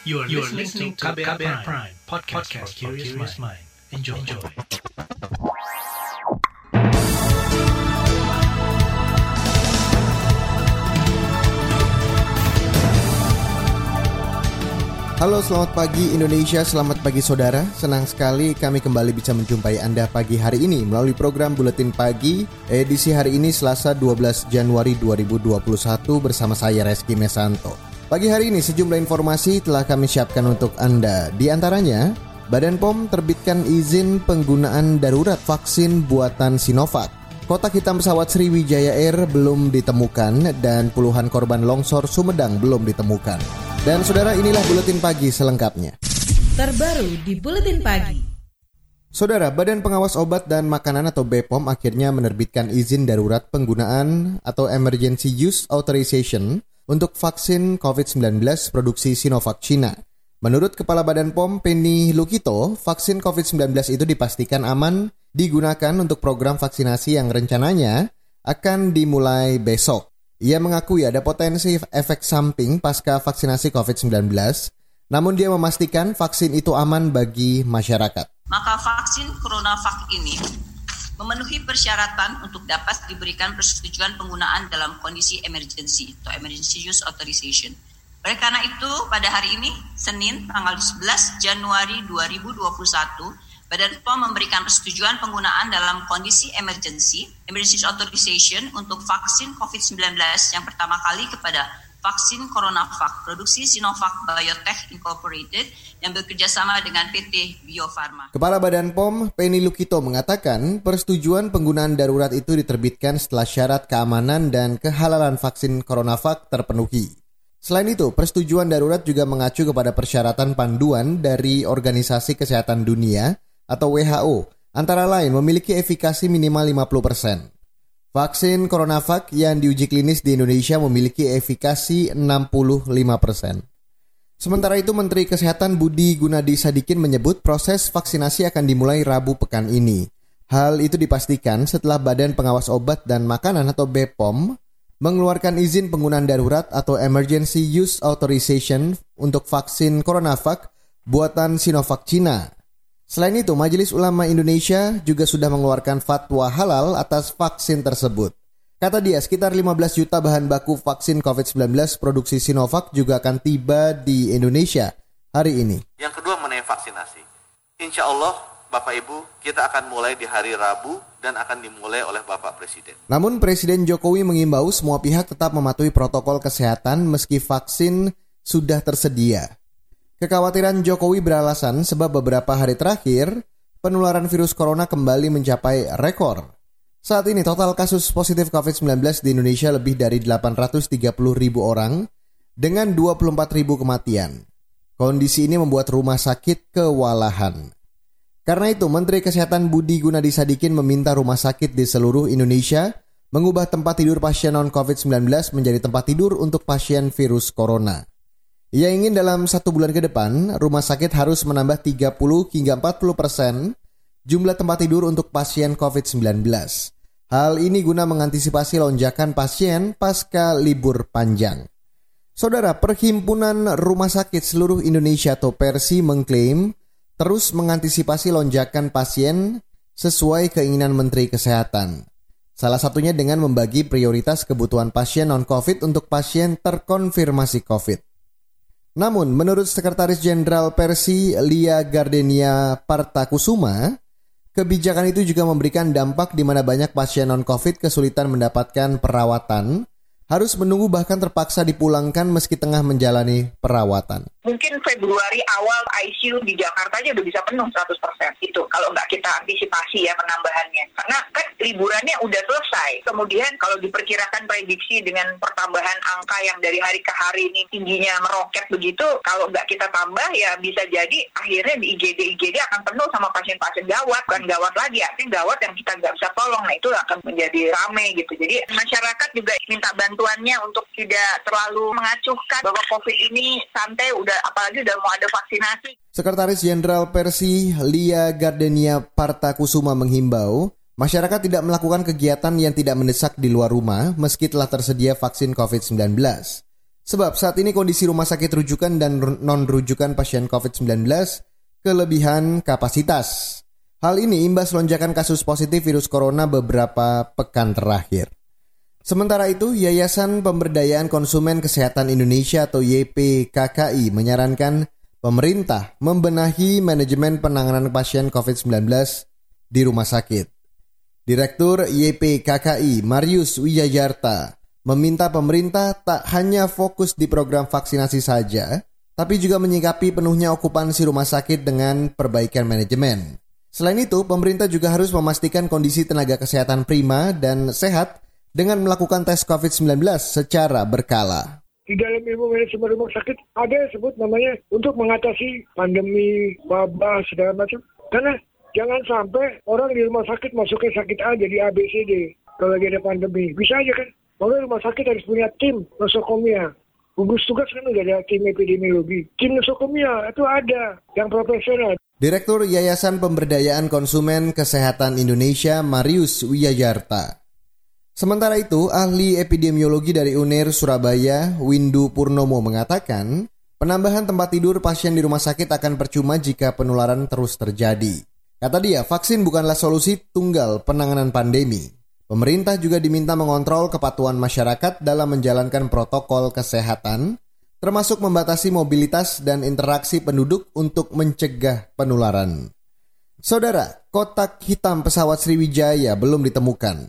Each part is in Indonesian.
You are, you are listening to KBR, KBR Prime, Prime podcast, podcast for curious mind. Enjoy. Enjoy. Halo selamat pagi Indonesia, selamat pagi saudara Senang sekali kami kembali bisa menjumpai Anda pagi hari ini Melalui program Buletin Pagi Edisi hari ini Selasa 12 Januari 2021 Bersama saya Reski Mesanto Pagi hari ini sejumlah informasi telah kami siapkan untuk Anda Di antaranya Badan POM terbitkan izin penggunaan darurat vaksin buatan Sinovac Kotak hitam pesawat Sriwijaya Air belum ditemukan dan puluhan korban longsor Sumedang belum ditemukan. Dan saudara inilah buletin pagi selengkapnya. Terbaru di buletin pagi. Saudara, Badan Pengawas Obat dan Makanan atau BPOM akhirnya menerbitkan izin darurat penggunaan atau Emergency Use Authorization untuk vaksin COVID-19 produksi Sinovac China. Menurut Kepala Badan POM Penny Lukito, vaksin COVID-19 itu dipastikan aman digunakan untuk program vaksinasi yang rencananya akan dimulai besok. Ia mengakui ada potensi efek samping pasca vaksinasi COVID-19, namun dia memastikan vaksin itu aman bagi masyarakat. Maka vaksin CoronaVac ini memenuhi persyaratan untuk dapat diberikan persetujuan penggunaan dalam kondisi emergency atau emergency use authorization. Oleh karena itu, pada hari ini, Senin tanggal 11 Januari 2021, Badan POM memberikan persetujuan penggunaan dalam kondisi emergency, emergency authorization untuk vaksin COVID-19 yang pertama kali kepada vaksin CoronaVac produksi Sinovac Biotech Incorporated yang bekerja sama dengan PT Bio Farma. Kepala Badan POM Penny Lukito mengatakan persetujuan penggunaan darurat itu diterbitkan setelah syarat keamanan dan kehalalan vaksin CoronaVac terpenuhi. Selain itu, persetujuan darurat juga mengacu kepada persyaratan panduan dari Organisasi Kesehatan Dunia atau WHO antara lain memiliki efikasi minimal 50%. Vaksin CoronaVac yang diuji klinis di Indonesia memiliki efikasi 65%. Sementara itu Menteri Kesehatan Budi Gunadi Sadikin menyebut proses vaksinasi akan dimulai Rabu pekan ini. Hal itu dipastikan setelah Badan Pengawas Obat dan Makanan atau BPOM mengeluarkan izin penggunaan darurat atau Emergency Use Authorization untuk vaksin CoronaVac buatan Sinovac Cina Selain itu, Majelis Ulama Indonesia juga sudah mengeluarkan fatwa halal atas vaksin tersebut. Kata dia, sekitar 15 juta bahan baku vaksin COVID-19 produksi Sinovac juga akan tiba di Indonesia hari ini. Yang kedua mengenai vaksinasi. Insya Allah, Bapak Ibu, kita akan mulai di hari Rabu dan akan dimulai oleh Bapak Presiden. Namun Presiden Jokowi mengimbau semua pihak tetap mematuhi protokol kesehatan meski vaksin sudah tersedia. Kekhawatiran Jokowi beralasan sebab beberapa hari terakhir penularan virus corona kembali mencapai rekor. Saat ini total kasus positif COVID-19 di Indonesia lebih dari 830 ribu orang dengan 24 ribu kematian. Kondisi ini membuat rumah sakit kewalahan. Karena itu, Menteri Kesehatan Budi Gunadi Sadikin meminta rumah sakit di seluruh Indonesia mengubah tempat tidur pasien non-COVID-19 menjadi tempat tidur untuk pasien virus corona. Ia ingin dalam satu bulan ke depan, rumah sakit harus menambah 30 hingga 40 persen jumlah tempat tidur untuk pasien COVID-19. Hal ini guna mengantisipasi lonjakan pasien pasca libur panjang. Saudara, Perhimpunan Rumah Sakit Seluruh Indonesia atau Persi mengklaim terus mengantisipasi lonjakan pasien sesuai keinginan Menteri Kesehatan. Salah satunya dengan membagi prioritas kebutuhan pasien non-COVID untuk pasien terkonfirmasi COVID. Namun, menurut Sekretaris Jenderal Persi Lia Gardenia Partakusuma, kebijakan itu juga memberikan dampak di mana banyak pasien non-COVID kesulitan mendapatkan perawatan harus menunggu bahkan terpaksa dipulangkan meski tengah menjalani perawatan. Mungkin Februari awal ICU di Jakarta aja udah bisa penuh 100% itu kalau nggak kita antisipasi ya penambahannya. Karena kan liburannya udah selesai. Kemudian kalau diperkirakan prediksi dengan pertambahan angka yang dari hari ke hari ini tingginya meroket begitu, kalau nggak kita tambah ya bisa jadi akhirnya di IGD IGD akan penuh sama pasien-pasien gawat, bukan gawat lagi, artinya gawat yang kita nggak bisa tolong. Nah itu akan menjadi rame gitu. Jadi masyarakat juga minta bantuan bantuannya untuk tidak terlalu mengacuhkan bahwa COVID ini santai udah apalagi udah mau ada vaksinasi. Sekretaris Jenderal Persi Lia Gardenia Partakusuma menghimbau masyarakat tidak melakukan kegiatan yang tidak mendesak di luar rumah meski telah tersedia vaksin COVID-19. Sebab saat ini kondisi rumah sakit rujukan dan non-rujukan pasien COVID-19 kelebihan kapasitas. Hal ini imbas lonjakan kasus positif virus corona beberapa pekan terakhir. Sementara itu, Yayasan Pemberdayaan Konsumen Kesehatan Indonesia atau YPKKI menyarankan pemerintah membenahi manajemen penanganan pasien COVID-19 di rumah sakit. Direktur YPKKI Marius Wijajarta meminta pemerintah tak hanya fokus di program vaksinasi saja, tapi juga menyikapi penuhnya okupansi rumah sakit dengan perbaikan manajemen. Selain itu, pemerintah juga harus memastikan kondisi tenaga kesehatan prima dan sehat dengan melakukan tes COVID-19 secara berkala. Di dalam ilmu manajemen rumah sakit ada yang sebut namanya untuk mengatasi pandemi, wabah, segala macam. Karena jangan sampai orang di rumah sakit masuknya sakit A jadi ABCD kalau lagi ada pandemi. Bisa aja kan? Makanya rumah sakit harus punya tim nosokomia. Gugus tugas kan udah ada tim epidemiologi. Tim nosokomia itu ada yang profesional. Direktur Yayasan Pemberdayaan Konsumen Kesehatan Indonesia Marius Wiyajarta. Sementara itu, ahli epidemiologi dari UNER Surabaya, Windu Purnomo mengatakan, penambahan tempat tidur pasien di rumah sakit akan percuma jika penularan terus terjadi. Kata dia, vaksin bukanlah solusi tunggal penanganan pandemi. Pemerintah juga diminta mengontrol kepatuhan masyarakat dalam menjalankan protokol kesehatan, termasuk membatasi mobilitas dan interaksi penduduk untuk mencegah penularan. Saudara, kotak hitam pesawat Sriwijaya belum ditemukan.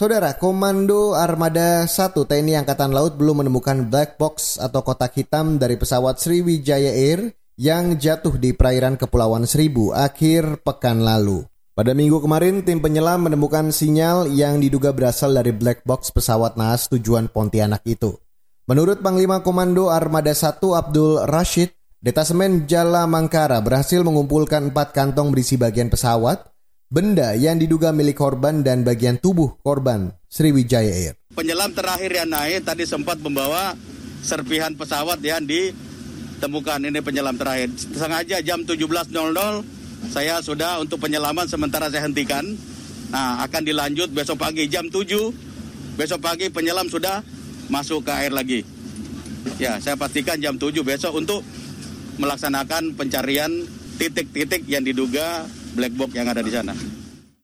Saudara, Komando Armada 1 TNI Angkatan Laut belum menemukan black box atau kotak hitam dari pesawat Sriwijaya Air yang jatuh di perairan Kepulauan Seribu akhir pekan lalu. Pada minggu kemarin, tim penyelam menemukan sinyal yang diduga berasal dari black box pesawat naas tujuan Pontianak itu. Menurut Panglima Komando Armada 1 Abdul Rashid, Detasemen Jala Mangkara berhasil mengumpulkan empat kantong berisi bagian pesawat, benda yang diduga milik korban dan bagian tubuh korban Sriwijaya Air. Penyelam terakhir yang naik tadi sempat membawa serpihan pesawat yang ditemukan ini penyelam terakhir. Sengaja jam 17.00 saya sudah untuk penyelaman sementara saya hentikan. Nah, akan dilanjut besok pagi jam 7. Besok pagi penyelam sudah masuk ke air lagi. Ya, saya pastikan jam 7 besok untuk melaksanakan pencarian titik-titik yang diduga black box yang ada di sana.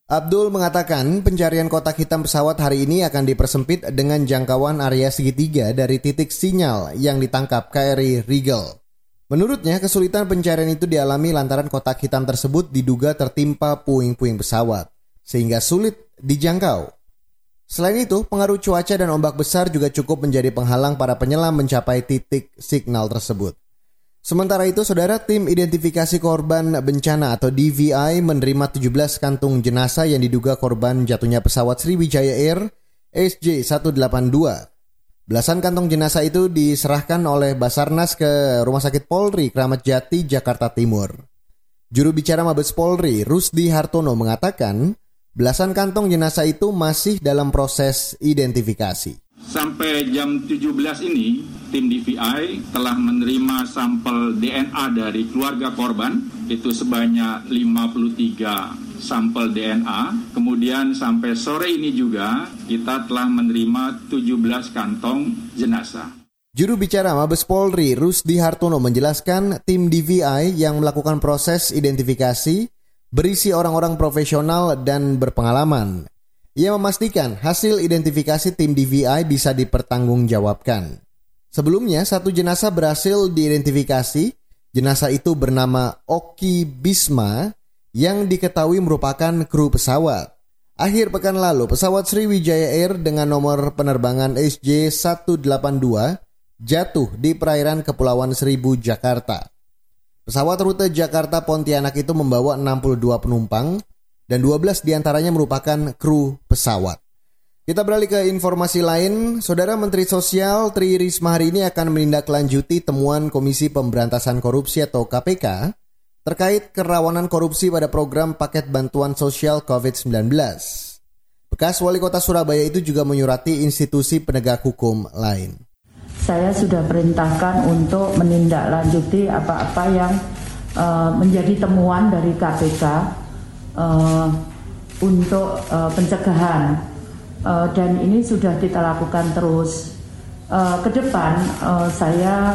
Abdul mengatakan pencarian kotak hitam pesawat hari ini akan dipersempit dengan jangkauan area segitiga dari titik sinyal yang ditangkap KRI Regal. Menurutnya, kesulitan pencarian itu dialami lantaran kotak hitam tersebut diduga tertimpa puing-puing pesawat, sehingga sulit dijangkau. Selain itu, pengaruh cuaca dan ombak besar juga cukup menjadi penghalang para penyelam mencapai titik signal tersebut. Sementara itu, saudara tim identifikasi korban bencana atau DVI menerima 17 kantung jenazah yang diduga korban jatuhnya pesawat Sriwijaya Air SJ182. Belasan kantong jenazah itu diserahkan oleh Basarnas ke Rumah Sakit Polri Kramat Jati, Jakarta Timur. Juru bicara Mabes Polri, Rusdi Hartono mengatakan, belasan kantong jenazah itu masih dalam proses identifikasi. Sampai jam 17 ini, tim DVI telah menerima sampel DNA dari keluarga korban, itu sebanyak 53 sampel DNA. Kemudian sampai sore ini juga kita telah menerima 17 kantong jenazah. Juru bicara Mabes Polri Rusdi Hartono menjelaskan tim DVI yang melakukan proses identifikasi berisi orang-orang profesional dan berpengalaman. Ia memastikan hasil identifikasi tim DVI bisa dipertanggungjawabkan. Sebelumnya, satu jenazah berhasil diidentifikasi. Jenazah itu bernama Oki Bisma yang diketahui merupakan kru pesawat. Akhir pekan lalu, pesawat Sriwijaya Air dengan nomor penerbangan SJ182 jatuh di perairan Kepulauan Seribu, Jakarta. Pesawat rute Jakarta Pontianak itu membawa 62 penumpang dan 12 di antaranya merupakan kru pesawat. Kita beralih ke informasi lain. Saudara Menteri Sosial Tri Risma hari ini akan menindaklanjuti temuan Komisi Pemberantasan Korupsi atau KPK terkait kerawanan korupsi pada program paket bantuan sosial COVID-19. Bekas wali kota Surabaya itu juga menyurati institusi penegak hukum lain. Saya sudah perintahkan untuk menindaklanjuti apa-apa yang uh, menjadi temuan dari KPK uh, untuk uh, pencegahan uh, dan ini sudah kita lakukan terus. Uh, ke depan uh, saya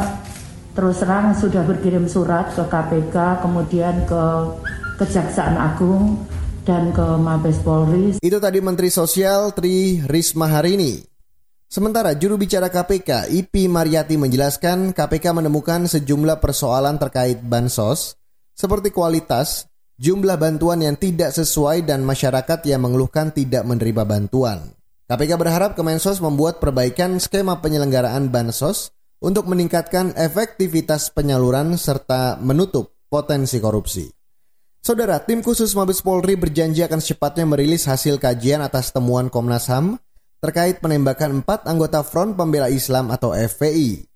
terus terang sudah berkirim surat ke KPK, kemudian ke Kejaksaan Agung dan ke Mabes Polri. Itu tadi Menteri Sosial Tri Risma hari ini. Sementara juru bicara KPK, Ipi Mariati menjelaskan KPK menemukan sejumlah persoalan terkait bansos, seperti kualitas, jumlah bantuan yang tidak sesuai dan masyarakat yang mengeluhkan tidak menerima bantuan. KPK berharap Kemensos membuat perbaikan skema penyelenggaraan bansos untuk meningkatkan efektivitas penyaluran serta menutup potensi korupsi. Saudara, tim khusus Mabes Polri berjanji akan secepatnya merilis hasil kajian atas temuan Komnas HAM terkait penembakan empat anggota Front Pembela Islam atau FPI.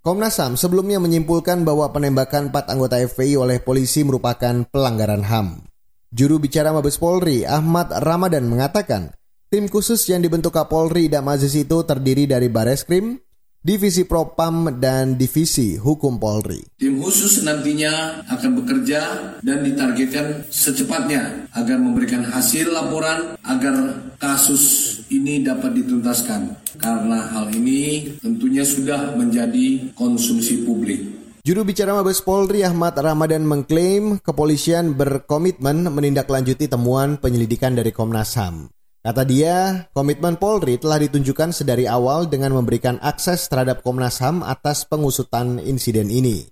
Komnas HAM sebelumnya menyimpulkan bahwa penembakan empat anggota FPI oleh polisi merupakan pelanggaran HAM. Juru bicara Mabes Polri, Ahmad Ramadan mengatakan, Tim khusus yang dibentuk Kapolri dan Mazis itu terdiri dari Bareskrim, Divisi Propam, dan Divisi Hukum Polri. Tim khusus nantinya akan bekerja dan ditargetkan secepatnya agar memberikan hasil laporan agar kasus ini dapat dituntaskan. Karena hal ini tentunya sudah menjadi konsumsi publik. Juru bicara Mabes Polri Ahmad Ramadan mengklaim kepolisian berkomitmen menindaklanjuti temuan penyelidikan dari Komnas HAM. Kata dia, komitmen Polri telah ditunjukkan sedari awal dengan memberikan akses terhadap Komnas HAM atas pengusutan insiden ini.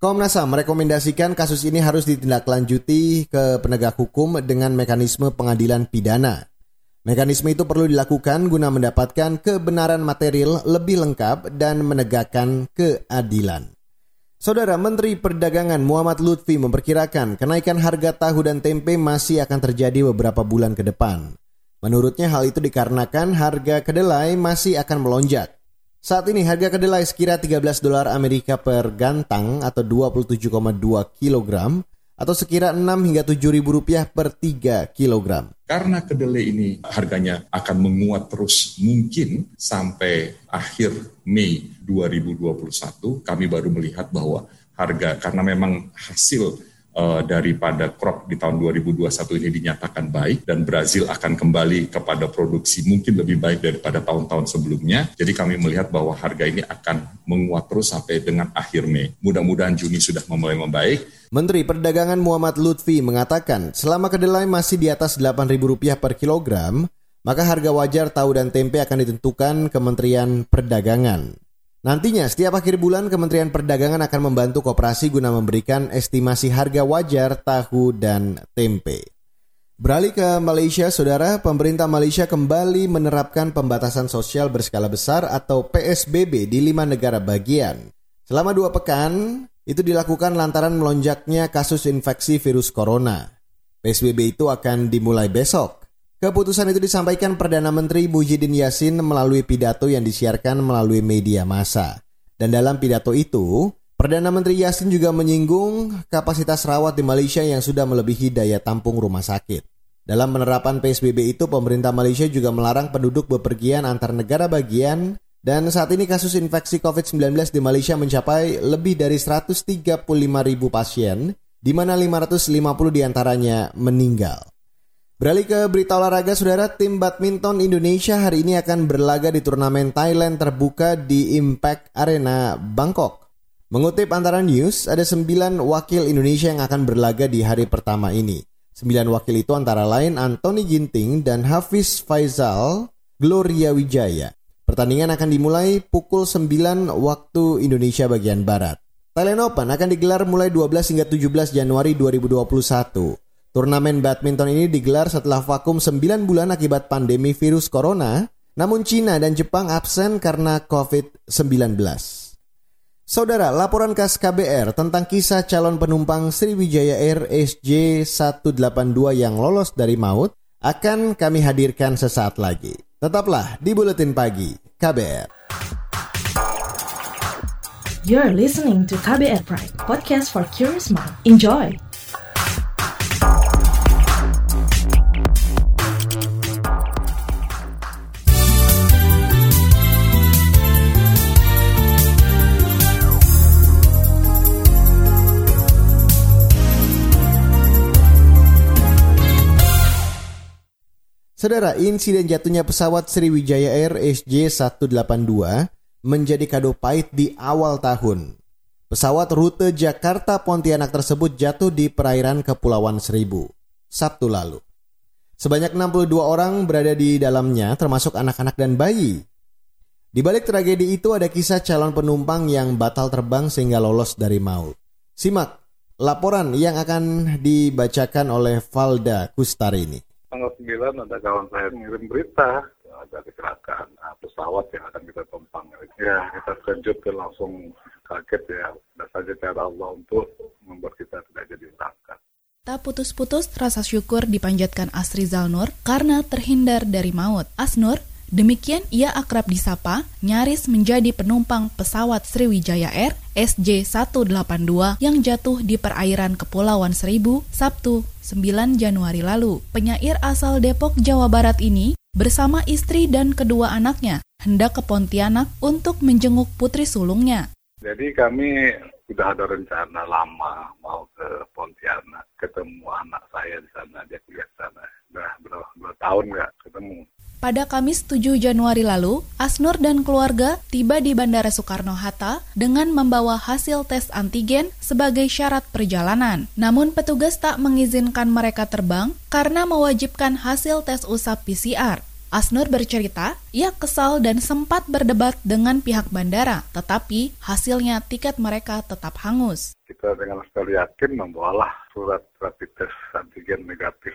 Komnas HAM merekomendasikan kasus ini harus ditindaklanjuti ke penegak hukum dengan mekanisme pengadilan pidana. Mekanisme itu perlu dilakukan guna mendapatkan kebenaran material lebih lengkap dan menegakkan keadilan. Saudara Menteri Perdagangan Muhammad Lutfi memperkirakan kenaikan harga tahu dan tempe masih akan terjadi beberapa bulan ke depan. Menurutnya hal itu dikarenakan harga kedelai masih akan melonjak. Saat ini harga kedelai sekira 13 dolar Amerika per gantang atau 27,2 kilogram atau sekira 6 hingga 7 ribu rupiah per 3 kilogram. Karena kedelai ini harganya akan menguat terus mungkin sampai akhir Mei 2021, kami baru melihat bahwa harga karena memang hasil uh, daripada crop di tahun 2021 ini dinyatakan baik dan Brazil akan kembali kepada produksi mungkin lebih baik daripada tahun-tahun sebelumnya. Jadi kami melihat bahwa harga ini akan menguat terus sampai dengan akhir Mei. Mudah-mudahan Juni sudah mulai membaik. Menteri Perdagangan Muhammad Lutfi mengatakan, selama kedelai masih di atas Rp8.000 per kilogram, maka harga wajar tahu dan tempe akan ditentukan Kementerian Perdagangan. Nantinya, setiap akhir bulan Kementerian Perdagangan akan membantu koperasi guna memberikan estimasi harga wajar tahu dan tempe. Beralih ke Malaysia, saudara, pemerintah Malaysia kembali menerapkan pembatasan sosial berskala besar atau PSBB di lima negara bagian. Selama dua pekan, itu dilakukan lantaran melonjaknya kasus infeksi virus corona. PSBB itu akan dimulai besok. Keputusan itu disampaikan Perdana Menteri Muhyiddin Yassin melalui pidato yang disiarkan melalui media massa. Dan dalam pidato itu, Perdana Menteri Yassin juga menyinggung kapasitas rawat di Malaysia yang sudah melebihi daya tampung rumah sakit. Dalam penerapan PSBB itu, pemerintah Malaysia juga melarang penduduk bepergian antar negara bagian dan saat ini kasus infeksi COVID-19 di Malaysia mencapai lebih dari 135 ribu pasien, di mana 550 di antaranya meninggal. Beralih ke berita olahraga, saudara, tim badminton Indonesia hari ini akan berlaga di turnamen Thailand terbuka di Impact Arena Bangkok. Mengutip antara news, ada sembilan wakil Indonesia yang akan berlaga di hari pertama ini. Sembilan wakil itu antara lain Anthony Ginting dan Hafiz Faizal Gloria Wijaya. Pertandingan akan dimulai pukul 9 waktu Indonesia bagian Barat. Thailand Open akan digelar mulai 12 hingga 17 Januari 2021. Turnamen badminton ini digelar setelah vakum 9 bulan akibat pandemi virus corona, namun Cina dan Jepang absen karena COVID-19. Saudara, laporan khas KBR tentang kisah calon penumpang Sriwijaya Air SJ182 yang lolos dari maut akan kami hadirkan sesaat lagi. Tetaplah di Buletin Pagi KBR. You're listening to KBR Pride, podcast for curious mind. Enjoy! Saudara, insiden jatuhnya pesawat Sriwijaya Air SJ182 menjadi kado pahit di awal tahun. Pesawat rute Jakarta Pontianak tersebut jatuh di perairan Kepulauan Seribu, Sabtu lalu. Sebanyak 62 orang berada di dalamnya termasuk anak-anak dan bayi. Di balik tragedi itu ada kisah calon penumpang yang batal terbang sehingga lolos dari maut. Simak laporan yang akan dibacakan oleh Valda Kustarini tanggal 9 ada kawan saya ngirim berita ada kecelakaan nah, pesawat yang akan kita tumpang. Ya, kita terkejut dan langsung kaget ya. Ada saja cara Allah untuk membuat kita tidak jadi berangkat. Tak putus-putus rasa syukur dipanjatkan Asri Zalnur karena terhindar dari maut. Asnur Demikian ia akrab disapa, nyaris menjadi penumpang pesawat Sriwijaya Air SJ182 yang jatuh di perairan Kepulauan Seribu Sabtu 9 Januari lalu. Penyair asal Depok, Jawa Barat ini bersama istri dan kedua anaknya hendak ke Pontianak untuk menjenguk putri sulungnya. Jadi kami sudah ada rencana lama mau ke Pontianak ketemu anak saya di sana dia kuliah sana. Udah berapa dua tahun nggak ketemu. Pada Kamis 7 Januari lalu, Asnur dan keluarga tiba di Bandara Soekarno-Hatta dengan membawa hasil tes antigen sebagai syarat perjalanan. Namun petugas tak mengizinkan mereka terbang karena mewajibkan hasil tes usap PCR. Asnur bercerita, ia kesal dan sempat berdebat dengan pihak bandara, tetapi hasilnya tiket mereka tetap hangus. Kita dengan sekali yakin membawalah surat rapid test antigen negatif.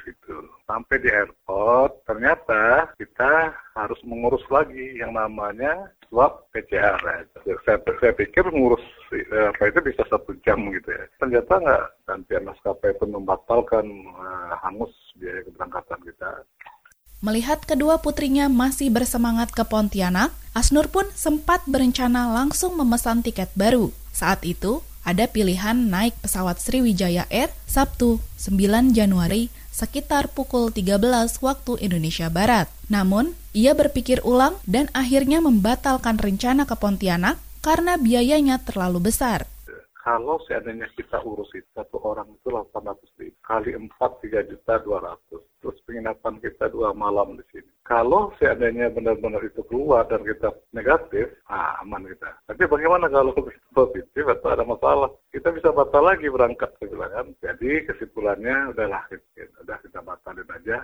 Sampai di airport, ternyata kita harus mengurus lagi yang namanya swab PCR. Ya. Saya, saya pikir mengurus eh, apa itu bisa satu jam gitu ya. Ternyata nggak, dan pihak maskapai pun membatalkan uh, hangus biaya keberangkatan kita. Melihat kedua putrinya masih bersemangat ke Pontianak, Asnur pun sempat berencana langsung memesan tiket baru. Saat itu, ada pilihan naik pesawat Sriwijaya Air Sabtu 9 Januari sekitar pukul 13 waktu Indonesia Barat. Namun, ia berpikir ulang dan akhirnya membatalkan rencana ke Pontianak karena biayanya terlalu besar. Kalau seandainya kita urus itu satu orang itu 800 ribu kali 4 3 juta 200 terus penginapan kita dua malam di sini kalau seandainya benar-benar itu keluar dan kita negatif ah, aman kita tapi bagaimana kalau positif atau ada masalah kita bisa batal lagi berangkat saya bilang kan jadi kesimpulannya udahlah udah kita batalin aja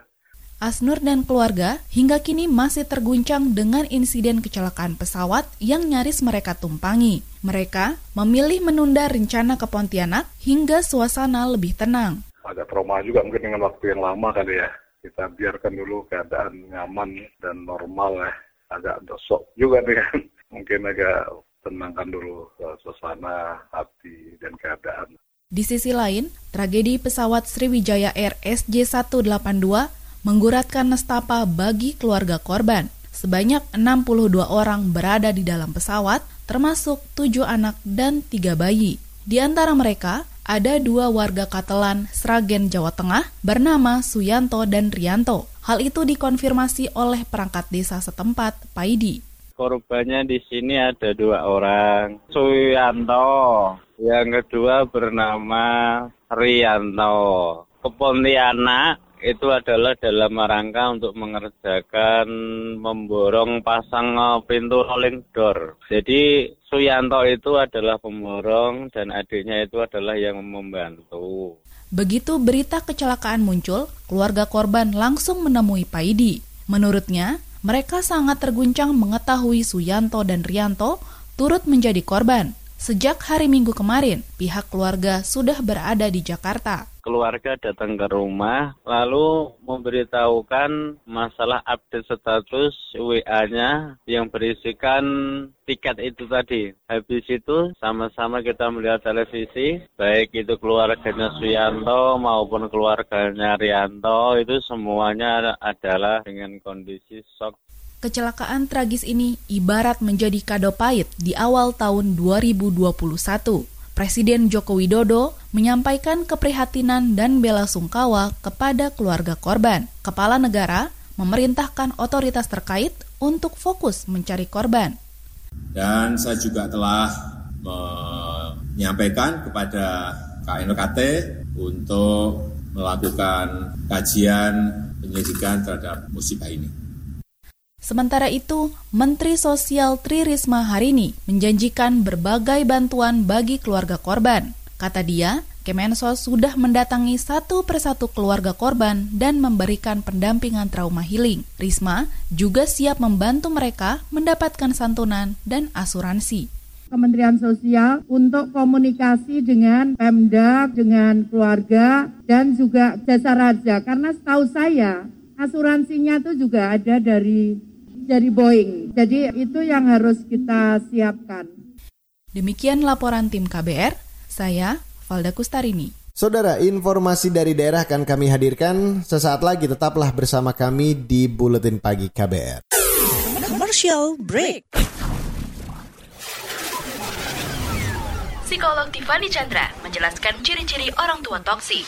Asnur dan keluarga hingga kini masih terguncang dengan insiden kecelakaan pesawat yang nyaris mereka tumpangi. Mereka memilih menunda rencana ke Pontianak hingga suasana lebih tenang. Ada trauma juga mungkin dengan waktu yang lama kali ya. Kita biarkan dulu keadaan nyaman dan normal ya. Agak dosok juga nih kan. Mungkin agak tenangkan dulu uh, suasana hati dan keadaan. Di sisi lain, tragedi pesawat Sriwijaya Air SJ182 mengguratkan nestapa bagi keluarga korban. Sebanyak 62 orang berada di dalam pesawat, termasuk tujuh anak dan tiga bayi. Di antara mereka, ada dua warga Katelan, Sragen, Jawa Tengah, bernama Suyanto dan Rianto. Hal itu dikonfirmasi oleh perangkat desa setempat, Paidi. Korbannya di sini ada dua orang, Suyanto, yang kedua bernama Rianto. Kepontianak itu adalah dalam rangka untuk mengerjakan memborong pasang pintu rolling door. Jadi Suyanto itu adalah pemborong dan adiknya itu adalah yang membantu. Begitu berita kecelakaan muncul, keluarga korban langsung menemui Paidi. Menurutnya, mereka sangat terguncang mengetahui Suyanto dan Rianto turut menjadi korban. Sejak hari Minggu kemarin, pihak keluarga sudah berada di Jakarta. Keluarga datang ke rumah, lalu memberitahukan masalah update status WA-nya yang berisikan tiket itu tadi. Habis itu sama-sama kita melihat televisi, baik itu keluarganya Suyanto maupun keluarganya Rianto, itu semuanya adalah dengan kondisi shock Kecelakaan tragis ini ibarat menjadi kado pahit di awal tahun 2021. Presiden Joko Widodo menyampaikan keprihatinan dan bela sungkawa kepada keluarga korban. Kepala negara memerintahkan otoritas terkait untuk fokus mencari korban. Dan saya juga telah menyampaikan kepada KNKT untuk melakukan kajian penyelidikan terhadap musibah ini. Sementara itu, Menteri Sosial Tri Risma hari ini menjanjikan berbagai bantuan bagi keluarga korban. Kata dia, Kemensos sudah mendatangi satu persatu keluarga korban dan memberikan pendampingan trauma healing. Risma juga siap membantu mereka mendapatkan santunan dan asuransi. Kementerian Sosial untuk komunikasi dengan Pemda, dengan keluarga, dan juga jasa raja. Karena setahu saya, asuransinya itu juga ada dari dari Boeing. Jadi itu yang harus kita siapkan. Demikian laporan tim KBR, saya Valda Kustarini. Saudara, informasi dari daerah akan kami hadirkan sesaat lagi. Tetaplah bersama kami di Buletin Pagi KBR. Commercial break. Psikolog Tiffany Chandra menjelaskan ciri-ciri orang tua toksik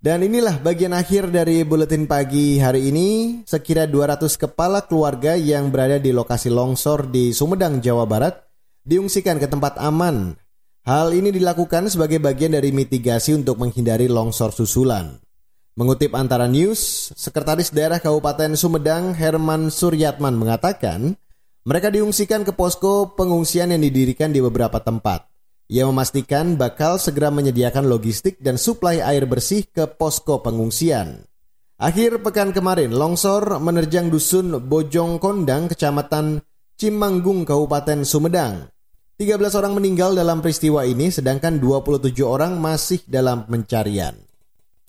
Dan inilah bagian akhir dari buletin pagi hari ini. Sekira 200 kepala keluarga yang berada di lokasi longsor di Sumedang, Jawa Barat diungsikan ke tempat aman. Hal ini dilakukan sebagai bagian dari mitigasi untuk menghindari longsor susulan. Mengutip antara news, Sekretaris Daerah Kabupaten Sumedang Herman Suryatman mengatakan, mereka diungsikan ke posko pengungsian yang didirikan di beberapa tempat. Ia memastikan bakal segera menyediakan logistik dan suplai air bersih ke posko pengungsian. Akhir pekan kemarin, longsor menerjang dusun Bojong Kondang, kecamatan Cimanggung, Kabupaten Sumedang. 13 orang meninggal dalam peristiwa ini, sedangkan 27 orang masih dalam pencarian.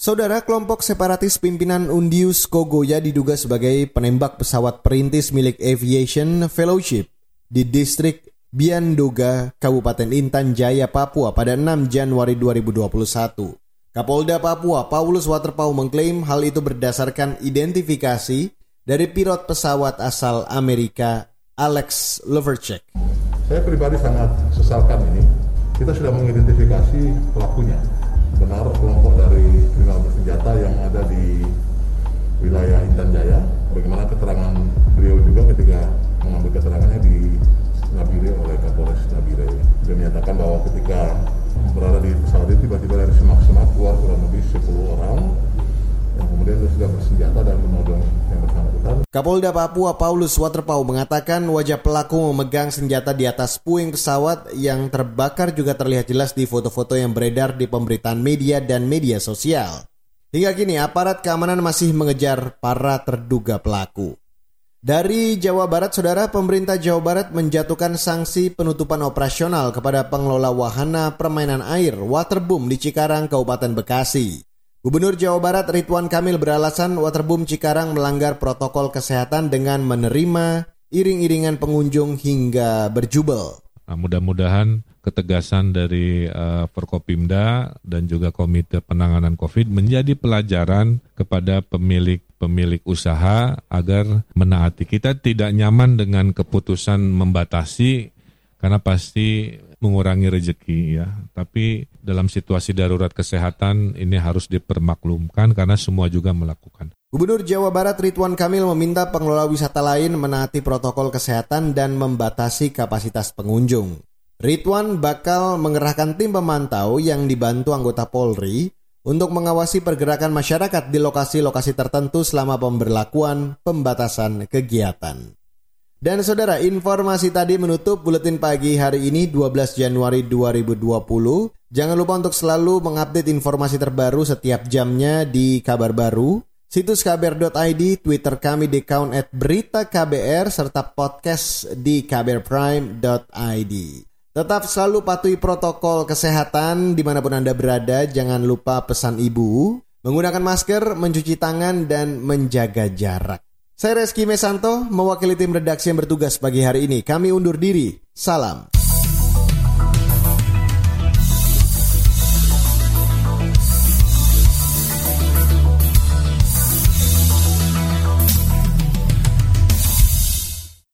Saudara kelompok separatis pimpinan Undius Kogoya diduga sebagai penembak pesawat perintis milik Aviation Fellowship di distrik Biandoga, Kabupaten Intan Jaya, Papua pada 6 Januari 2021. Kapolda Papua Paulus Waterpau mengklaim hal itu berdasarkan identifikasi dari pilot pesawat asal Amerika Alex Leverchek. Saya pribadi sangat sesalkan ini. Kita sudah mengidentifikasi pelakunya. Benar kelompok dari kriminal bersenjata yang ada di wilayah Intan Jaya. Bagaimana keterangan beliau juga ketika mengambil keterangannya di Nabire oleh Kapolres Nabire. Dia menyatakan bahwa ketika berada di pesawat itu tiba-tiba dari semak-semak keluar kurang lebih 10 orang yang kemudian sudah bersenjata dan menodong yang bersangkutan. Kapolda Papua Paulus Waterpau mengatakan wajah pelaku memegang senjata di atas puing pesawat yang terbakar juga terlihat jelas di foto-foto yang beredar di pemberitaan media dan media sosial. Hingga kini aparat keamanan masih mengejar para terduga pelaku. Dari Jawa Barat, saudara, pemerintah Jawa Barat menjatuhkan sanksi penutupan operasional kepada pengelola wahana permainan air Waterboom di Cikarang, Kabupaten Bekasi. Gubernur Jawa Barat Ridwan Kamil beralasan Waterboom Cikarang melanggar protokol kesehatan dengan menerima iring-iringan pengunjung hingga berjubel. Nah, mudah-mudahan ketegasan dari uh, Forkopimda dan juga Komite Penanganan COVID menjadi pelajaran kepada pemilik-pemilik usaha agar menaati. Kita tidak nyaman dengan keputusan membatasi karena pasti mengurangi rezeki ya. Tapi dalam situasi darurat kesehatan ini harus dipermaklumkan karena semua juga melakukan. Gubernur Jawa Barat Ridwan Kamil meminta pengelola wisata lain menaati protokol kesehatan dan membatasi kapasitas pengunjung. Ridwan bakal mengerahkan tim pemantau yang dibantu anggota Polri untuk mengawasi pergerakan masyarakat di lokasi-lokasi tertentu selama pemberlakuan pembatasan kegiatan. Dan saudara, informasi tadi menutup buletin pagi hari ini 12 Januari 2020. Jangan lupa untuk selalu mengupdate informasi terbaru setiap jamnya di kabar baru, situs kbr.id, Twitter kami di account at berita KBR, serta podcast di kbrprime.id. Tetap selalu patuhi protokol kesehatan di mana pun Anda berada. Jangan lupa pesan ibu, menggunakan masker, mencuci tangan, dan menjaga jarak. Saya Reski Mesanto, mewakili tim redaksi yang bertugas pagi hari ini. Kami undur diri. Salam.